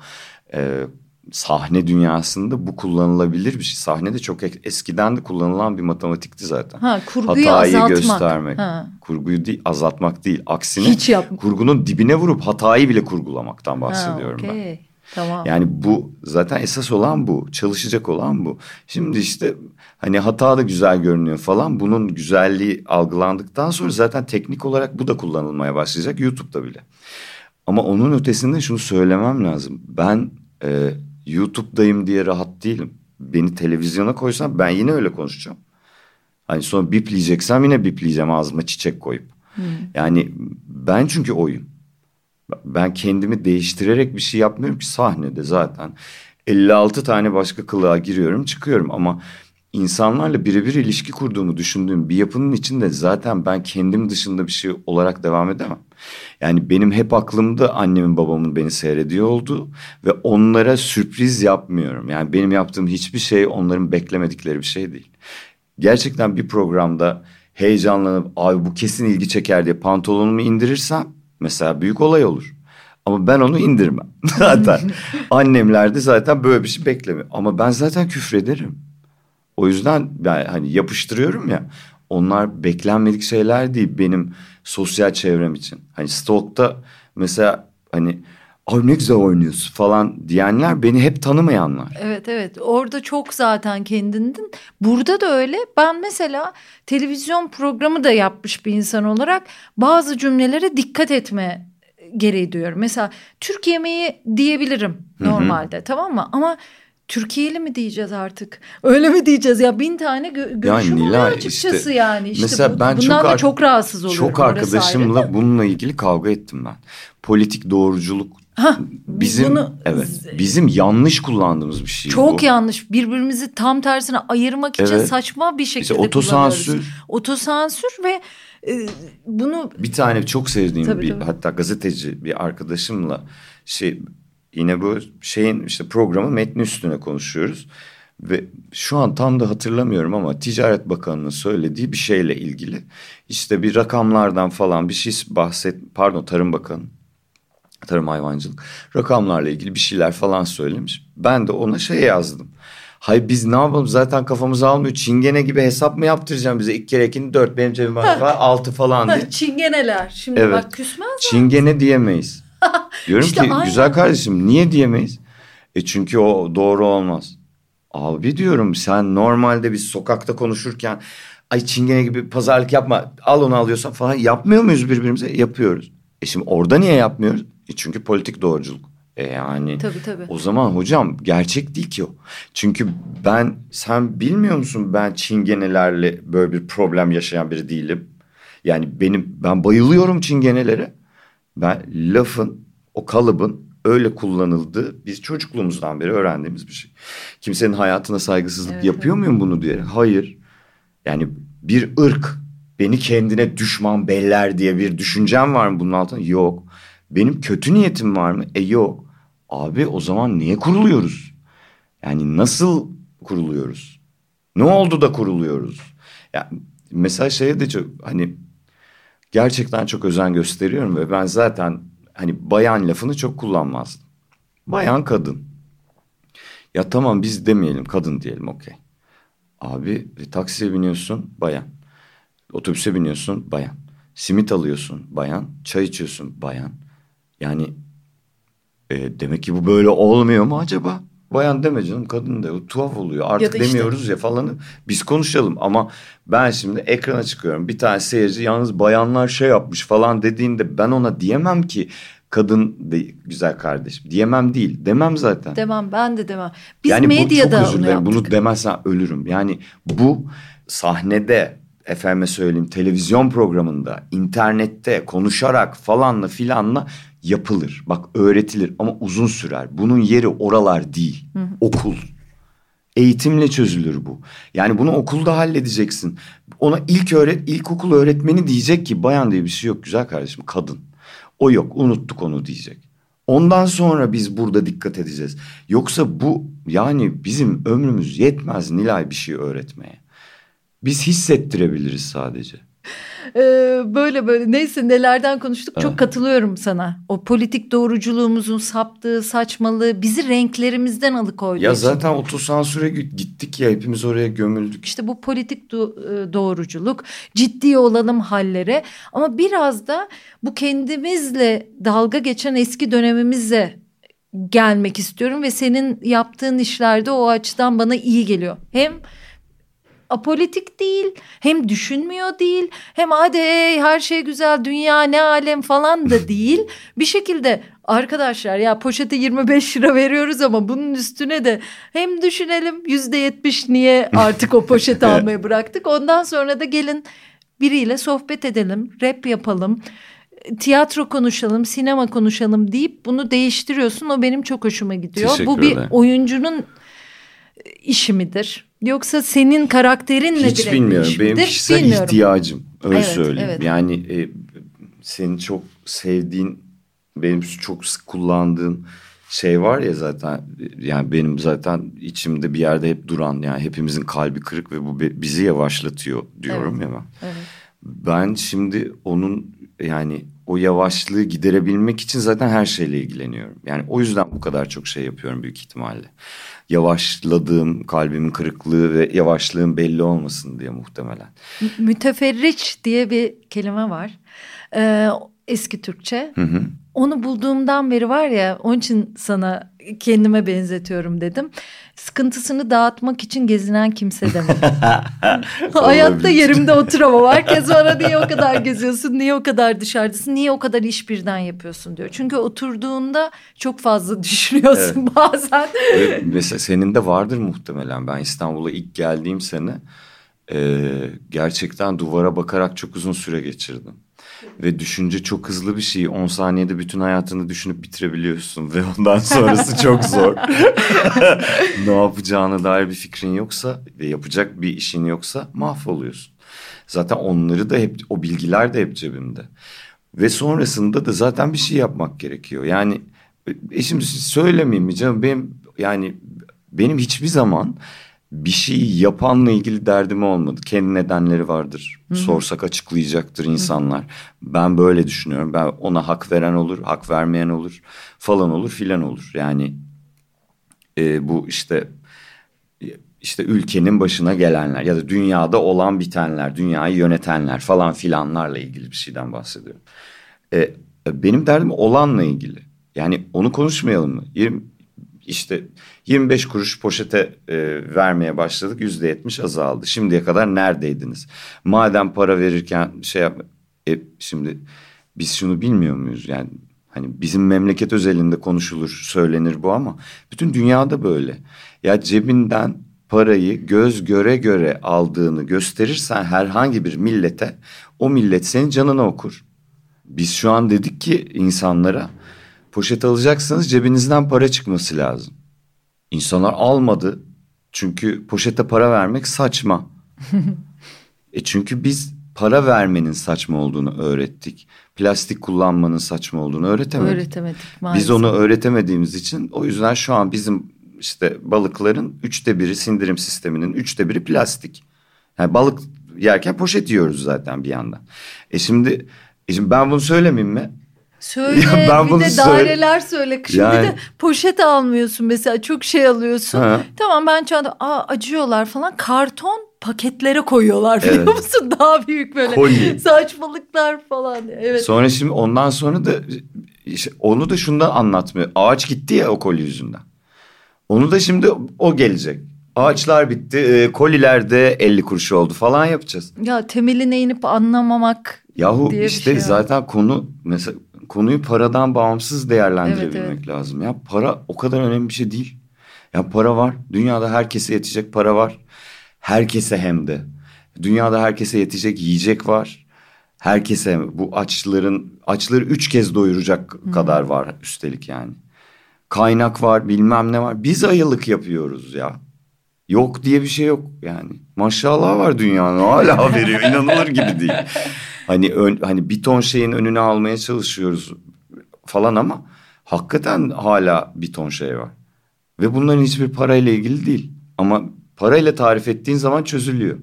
e, sahne dünyasında bu kullanılabilir bir şey. Sahne de çok eskiden de kullanılan bir matematikti zaten. Ha, kurguyu Hatayı azaltmak. göstermek. Ha. Kurguyu değil, azaltmak değil. Aksine Hiç yap kurgunun dibine vurup hatayı bile kurgulamaktan bahsediyorum ha, okay. ben. Tamam. Yani bu zaten esas olan bu. Çalışacak olan bu. Şimdi işte hani hata da güzel görünüyor falan. Bunun güzelliği algılandıktan sonra zaten teknik olarak bu da kullanılmaya başlayacak YouTube'da bile. Ama onun ötesinde şunu söylemem lazım. Ben e, YouTube'dayım diye rahat değilim. Beni televizyona koysan ben yine öyle konuşacağım. Hani sonra bipleyeceksem yine bipleyeceğim ağzıma çiçek koyup. Hmm. Yani ben çünkü oyum. Ben kendimi değiştirerek bir şey yapmıyorum ki sahnede zaten. 56 tane başka kılığa giriyorum çıkıyorum ama insanlarla birebir ilişki kurduğumu düşündüğüm bir yapının içinde zaten ben kendim dışında bir şey olarak devam edemem. Yani benim hep aklımda annemin babamın beni seyrediyor oldu ve onlara sürpriz yapmıyorum. Yani benim yaptığım hiçbir şey onların beklemedikleri bir şey değil. Gerçekten bir programda heyecanlanıp abi bu kesin ilgi çeker diye pantolonumu indirirsem Mesela büyük olay olur. Ama ben onu indirmem [LAUGHS] zaten. Annemler de zaten böyle bir şey beklemiyor. Ama ben zaten küfrederim. O yüzden ben hani yapıştırıyorum ya. Onlar beklenmedik şeyler değil benim sosyal çevrem için. Hani Stalk'ta mesela hani ay ne güzel oynuyorsun falan diyenler beni hep tanımayanlar. Evet evet orada çok zaten kendinden. Burada da öyle ben mesela televizyon programı da yapmış bir insan olarak bazı cümlelere dikkat etme gereği duyuyorum. Mesela Türk yemeği diyebilirim normalde Hı -hı. tamam mı ama Türkiye'li mi diyeceğiz artık? Öyle mi diyeceğiz ya bin tane gö görüşüm yani, oluyor açıkçası işte, yani. İşte mesela bu, ben bundan çok da çok rahatsız oluyorum. Çok arkadaşımla bununla ilgili kavga ettim ben. Politik doğruculuk Ha, bizim bunu, evet bizim yanlış kullandığımız bir şey çok bu. yanlış birbirimizi tam tersine ayırmak için evet. saçma bir şekilde işte otosansür otosansür ve e, bunu bir tane çok sevdiğim tabii, bir tabii. hatta gazeteci bir arkadaşımla şey yine bu şeyin işte programı metni üstüne konuşuyoruz ve şu an tam da hatırlamıyorum ama Ticaret Bakanı'nın söylediği bir şeyle ilgili işte bir rakamlardan falan bir şey bahset pardon Tarım Bakanı tarım hayvancılık rakamlarla ilgili bir şeyler falan söylemiş. Ben de ona şey yazdım. Hay biz ne yapalım zaten kafamız almıyor. Çingene gibi hesap mı yaptıracağım bize? İlk kere ikini dört benim cebime var altı falan diye. Çingeneler. Şimdi evet. bak küsmez mi? Çingene diyemeyiz. [LAUGHS] Diyorum işte ki aynen. güzel kardeşim niye diyemeyiz? E çünkü o doğru olmaz. Abi diyorum sen normalde biz sokakta konuşurken ay çingene gibi pazarlık yapma al onu alıyorsan falan yapmıyor muyuz birbirimize? Yapıyoruz. E şimdi orada niye yapmıyoruz? E çünkü politik doğruculuk. E yani tabii, tabii. o zaman hocam gerçek değil ki o. Çünkü ben sen bilmiyor musun ben çingenelerle böyle bir problem yaşayan biri değilim. Yani benim ben bayılıyorum çingenelere. Ben lafın o kalıbın öyle kullanıldığı biz çocukluğumuzdan beri öğrendiğimiz bir şey. Kimsenin hayatına saygısızlık evet, yapıyor evet. muyum bunu diye? Hayır. Yani bir ırk beni kendine düşman beller diye bir düşüncem var mı bunun altında? Yok. Benim kötü niyetim var mı? E yok. Abi o zaman niye kuruluyoruz? Yani nasıl kuruluyoruz? Ne oldu da kuruluyoruz? Ya mesela şeye de çok hani gerçekten çok özen gösteriyorum ve ben zaten hani bayan lafını çok kullanmazdım. Bayan kadın. Ya tamam biz demeyelim kadın diyelim okey. Abi e, taksiye biniyorsun bayan. Otobüse biniyorsun bayan. Simit alıyorsun bayan. Çay içiyorsun bayan. Yani e, demek ki bu böyle olmuyor mu acaba? Bayan deme canım kadın da tuhaf oluyor artık ya demiyoruz işte. ya falanı biz konuşalım ama ben şimdi ekrana çıkıyorum bir tane seyirci yalnız bayanlar şey yapmış falan dediğinde ben ona diyemem ki kadın de, güzel kardeşim diyemem değil demem zaten. Demem ben de demem. Biz yani medyada bu çok özür dilerim bunu demezsen ölürüm yani bu sahnede efendime söyleyeyim televizyon programında internette konuşarak falanla filanla yapılır. Bak öğretilir ama uzun sürer. Bunun yeri oralar değil. Hı hı. Okul. Eğitimle çözülür bu. Yani bunu okulda halledeceksin. Ona ilk öğret ilkokul öğretmeni diyecek ki bayan diye bir şey yok güzel kardeşim kadın. O yok unuttuk onu diyecek. Ondan sonra biz burada dikkat edeceğiz. Yoksa bu yani bizim ömrümüz yetmez Nilay bir şey öğretmeye. Biz hissettirebiliriz sadece. Ee, böyle böyle neyse nelerden konuştuk evet. çok katılıyorum sana. O politik doğruculuğumuzun saptığı saçmalığı bizi renklerimizden alıkoydu. Ya zaten otosansüre gittik ya hepimiz oraya gömüldük. İşte bu politik do e, doğruculuk ciddi olalım hallere ama biraz da bu kendimizle dalga geçen eski dönemimize gelmek istiyorum ve senin yaptığın işlerde o açıdan bana iyi geliyor. Hem apolitik değil hem düşünmüyor değil hem hadi hey, her şey güzel dünya ne alem falan da [LAUGHS] değil bir şekilde arkadaşlar ya poşete 25 lira veriyoruz ama bunun üstüne de hem düşünelim yüzde yetmiş niye artık o poşeti [LAUGHS] almayı bıraktık ondan sonra da gelin biriyle sohbet edelim rap yapalım tiyatro konuşalım, sinema konuşalım deyip bunu değiştiriyorsun. O benim çok hoşuma gidiyor. Bu bir oyuncunun işi midir? Yoksa senin karakterinle Hiç bilmiyorum. Benim kişisel bilmiyorum. ihtiyacım. Öyle evet, söyleyeyim. Evet. Yani e, senin çok sevdiğin, benim çok sık kullandığım şey var ya zaten yani benim zaten içimde bir yerde hep duran yani hepimizin kalbi kırık ve bu bizi yavaşlatıyor diyorum evet. ya ben. Evet. Ben şimdi onun yani o yavaşlığı giderebilmek için zaten her şeyle ilgileniyorum. Yani o yüzden bu kadar çok şey yapıyorum büyük ihtimalle yavaşladığım kalbimin kırıklığı ve yavaşlığım belli olmasın diye muhtemelen. Müteferriç diye bir kelime var. Ee, eski Türkçe. Hı hı. Onu bulduğumdan beri var ya onun için sana kendime benzetiyorum dedim. Sıkıntısını dağıtmak için gezinen kimse demek. [LAUGHS] Hayatta yerimde [LAUGHS] oturamam. Herkes bana niye o kadar geziyorsun, niye o kadar dışarıdasın, niye o kadar iş birden yapıyorsun diyor. Çünkü oturduğunda çok fazla [LAUGHS] düşünüyorsun evet. bazen. Evet, mesela senin de vardır muhtemelen. Ben İstanbul'a ilk geldiğim sene e, gerçekten duvara bakarak çok uzun süre geçirdim. Ve düşünce çok hızlı bir şey. 10 saniyede bütün hayatını düşünüp bitirebiliyorsun. Ve ondan sonrası çok zor. [LAUGHS] ne yapacağına dair bir fikrin yoksa ve yapacak bir işin yoksa mahvoluyorsun. Zaten onları da hep o bilgiler de hep cebimde. Ve sonrasında da zaten bir şey yapmak gerekiyor. Yani e şimdi söylemeyeyim mi canım benim yani benim hiçbir zaman bir şeyi yapanla ilgili derdim olmadı. Kendi nedenleri vardır. Hı-hı. Sorsak açıklayacaktır insanlar. Hı-hı. Ben böyle düşünüyorum. Ben ona hak veren olur, hak vermeyen olur, falan olur, filan olur. Yani e, bu işte işte ülkenin başına gelenler ya da dünyada olan bitenler, dünyayı yönetenler falan filanlarla ilgili bir şeyden bahsediyorum. E, benim derdim olanla ilgili. Yani onu konuşmayalım mı? 20, işte 25 kuruş poşete e, vermeye başladık yüzde yetmiş azaldı. Şimdiye kadar neredeydiniz? Madem para verirken şey yap... E, şimdi biz şunu bilmiyor muyuz? Yani hani bizim memleket özelinde konuşulur söylenir bu ama bütün dünyada böyle. Ya cebinden parayı göz göre göre aldığını gösterirsen herhangi bir millete o millet senin canını okur. Biz şu an dedik ki insanlara poşet alacaksanız cebinizden para çıkması lazım. İnsanlar almadı çünkü poşete para vermek saçma. [LAUGHS] e çünkü biz para vermenin saçma olduğunu öğrettik. Plastik kullanmanın saçma olduğunu öğretemedik. Öğretemedik maalesef. Biz onu öğretemediğimiz için o yüzden şu an bizim işte balıkların üçte biri sindirim sisteminin üçte biri plastik. Yani balık yerken poşet yiyoruz zaten bir yandan. E şimdi, e şimdi ben bunu söylemeyeyim mi? Söyle ya ben bir bunu de daireler söyle. Şimdi yani... de poşet almıyorsun mesela çok şey alıyorsun. Ha. Tamam ben çanta aa acıyorlar falan karton paketlere koyuyorlar biliyor evet. musun? [LAUGHS] Daha büyük böyle Koli. saçmalıklar falan. Evet. Sonra şimdi ondan sonra da işte onu da şundan anlatmıyor. Ağaç gitti ya o koli yüzünden. Onu da şimdi o gelecek. Ağaçlar bitti, e, kolilerde 50 kuruş oldu falan yapacağız. Ya temeline inip anlamamak Yahu diye işte şey zaten konu mesela konuyu paradan bağımsız değerlendirebilmek evet, evet. lazım. Ya para o kadar önemli bir şey değil. Ya para var. Dünyada herkese yetecek para var. Herkese hem de. Dünyada herkese yetecek yiyecek var. Herkese bu açların açları üç kez doyuracak hmm. kadar var üstelik yani. Kaynak var bilmem ne var. Biz ayılık yapıyoruz ya. Yok diye bir şey yok yani. Maşallah var dünyanın hala veriyor inanılır gibi değil. [LAUGHS] Hani ön, hani bir ton şeyin önüne almaya çalışıyoruz falan ama hakikaten hala bir ton şey var. Ve bunların hiçbir parayla ilgili değil. Ama parayla tarif ettiğin zaman çözülüyor.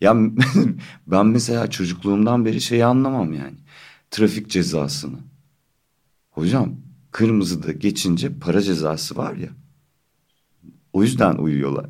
Ya [LAUGHS] ben mesela çocukluğumdan beri şeyi anlamam yani. Trafik cezasını. Hocam kırmızıda geçince para cezası var ya. O yüzden uyuyorlar.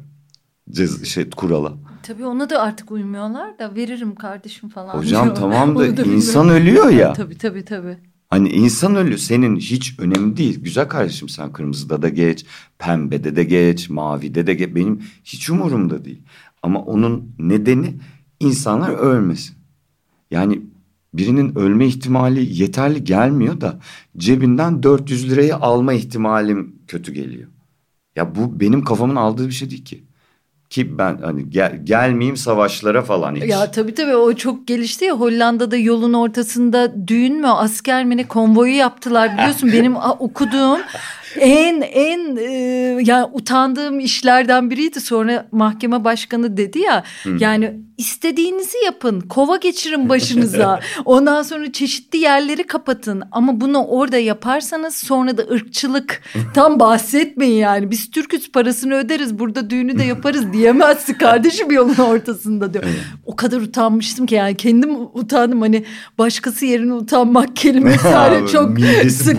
Cez şey kurala. Tabii ona da artık uymuyorlar da veririm kardeşim falan. Hocam diyor. tamam da, [LAUGHS] da insan ölüyor ya. tabii tabii tabii. Hani insan ölüyor senin hiç önemli değil. Güzel kardeşim sen kırmızıda da geç, pembede de geç, mavide de geç. Benim hiç umurumda değil. Ama onun nedeni insanlar ölmesin. Yani birinin ölme ihtimali yeterli gelmiyor da cebinden 400 lirayı alma ihtimalim kötü geliyor. Ya bu benim kafamın aldığı bir şey değil ki. Ki ben hani gel, gelmeyeyim savaşlara falan hiç. Ya tabii tabii. O çok gelişti ya. Hollanda'da yolun ortasında düğün mü asker mi ne konvoyu yaptılar biliyorsun. [LAUGHS] Benim okuduğum en en e, yani utandığım işlerden biriydi. Sonra mahkeme başkanı dedi ya hmm. yani istediğinizi yapın. Kova geçirin başınıza. [LAUGHS] Ondan sonra çeşitli yerleri kapatın. Ama bunu orada yaparsanız sonra da ırkçılık [LAUGHS] tam bahsetmeyin yani. Biz Türküz parasını öderiz. Burada düğünü de yaparız diyemezsin kardeşim yolun ortasında diyor. o kadar utanmıştım ki yani kendim utandım hani başkası yerine utanmak kelimesi [LAUGHS] hani çok sık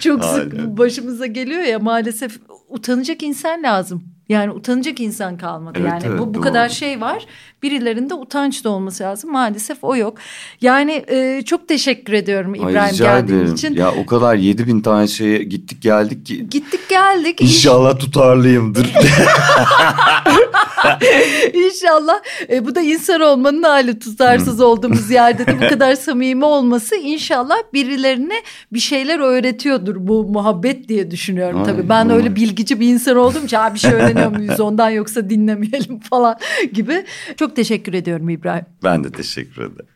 çok sık başımıza geliyor ya maalesef utanacak insan lazım. Yani utanacak insan kalmadı. Evet, yani evet, bu bu doğru. kadar şey var. Birilerinde utanç da olması lazım. Maalesef o yok. Yani e, çok teşekkür ediyorum İbrahim Ay, geldiğin ederim. için. Ya o kadar yedi bin tane şeye gittik geldik ki. Gittik geldik. İnşallah tutarlıyımdır. [LAUGHS] [LAUGHS] İnşallah. E, bu da insan olmanın hali tutarsız olduğumuz yerde de bu [LAUGHS] kadar samimi olması inşallah birilerine bir şeyler öğretiyordur bu muhabbet diye düşünüyorum. Ay, Tabii ben öyle bilgici bir insan oldum ki bir şey öğreniyor muyuz ondan yoksa dinlemeyelim [LAUGHS] falan gibi. Çok teşekkür ediyorum İbrahim. Ben de teşekkür ederim.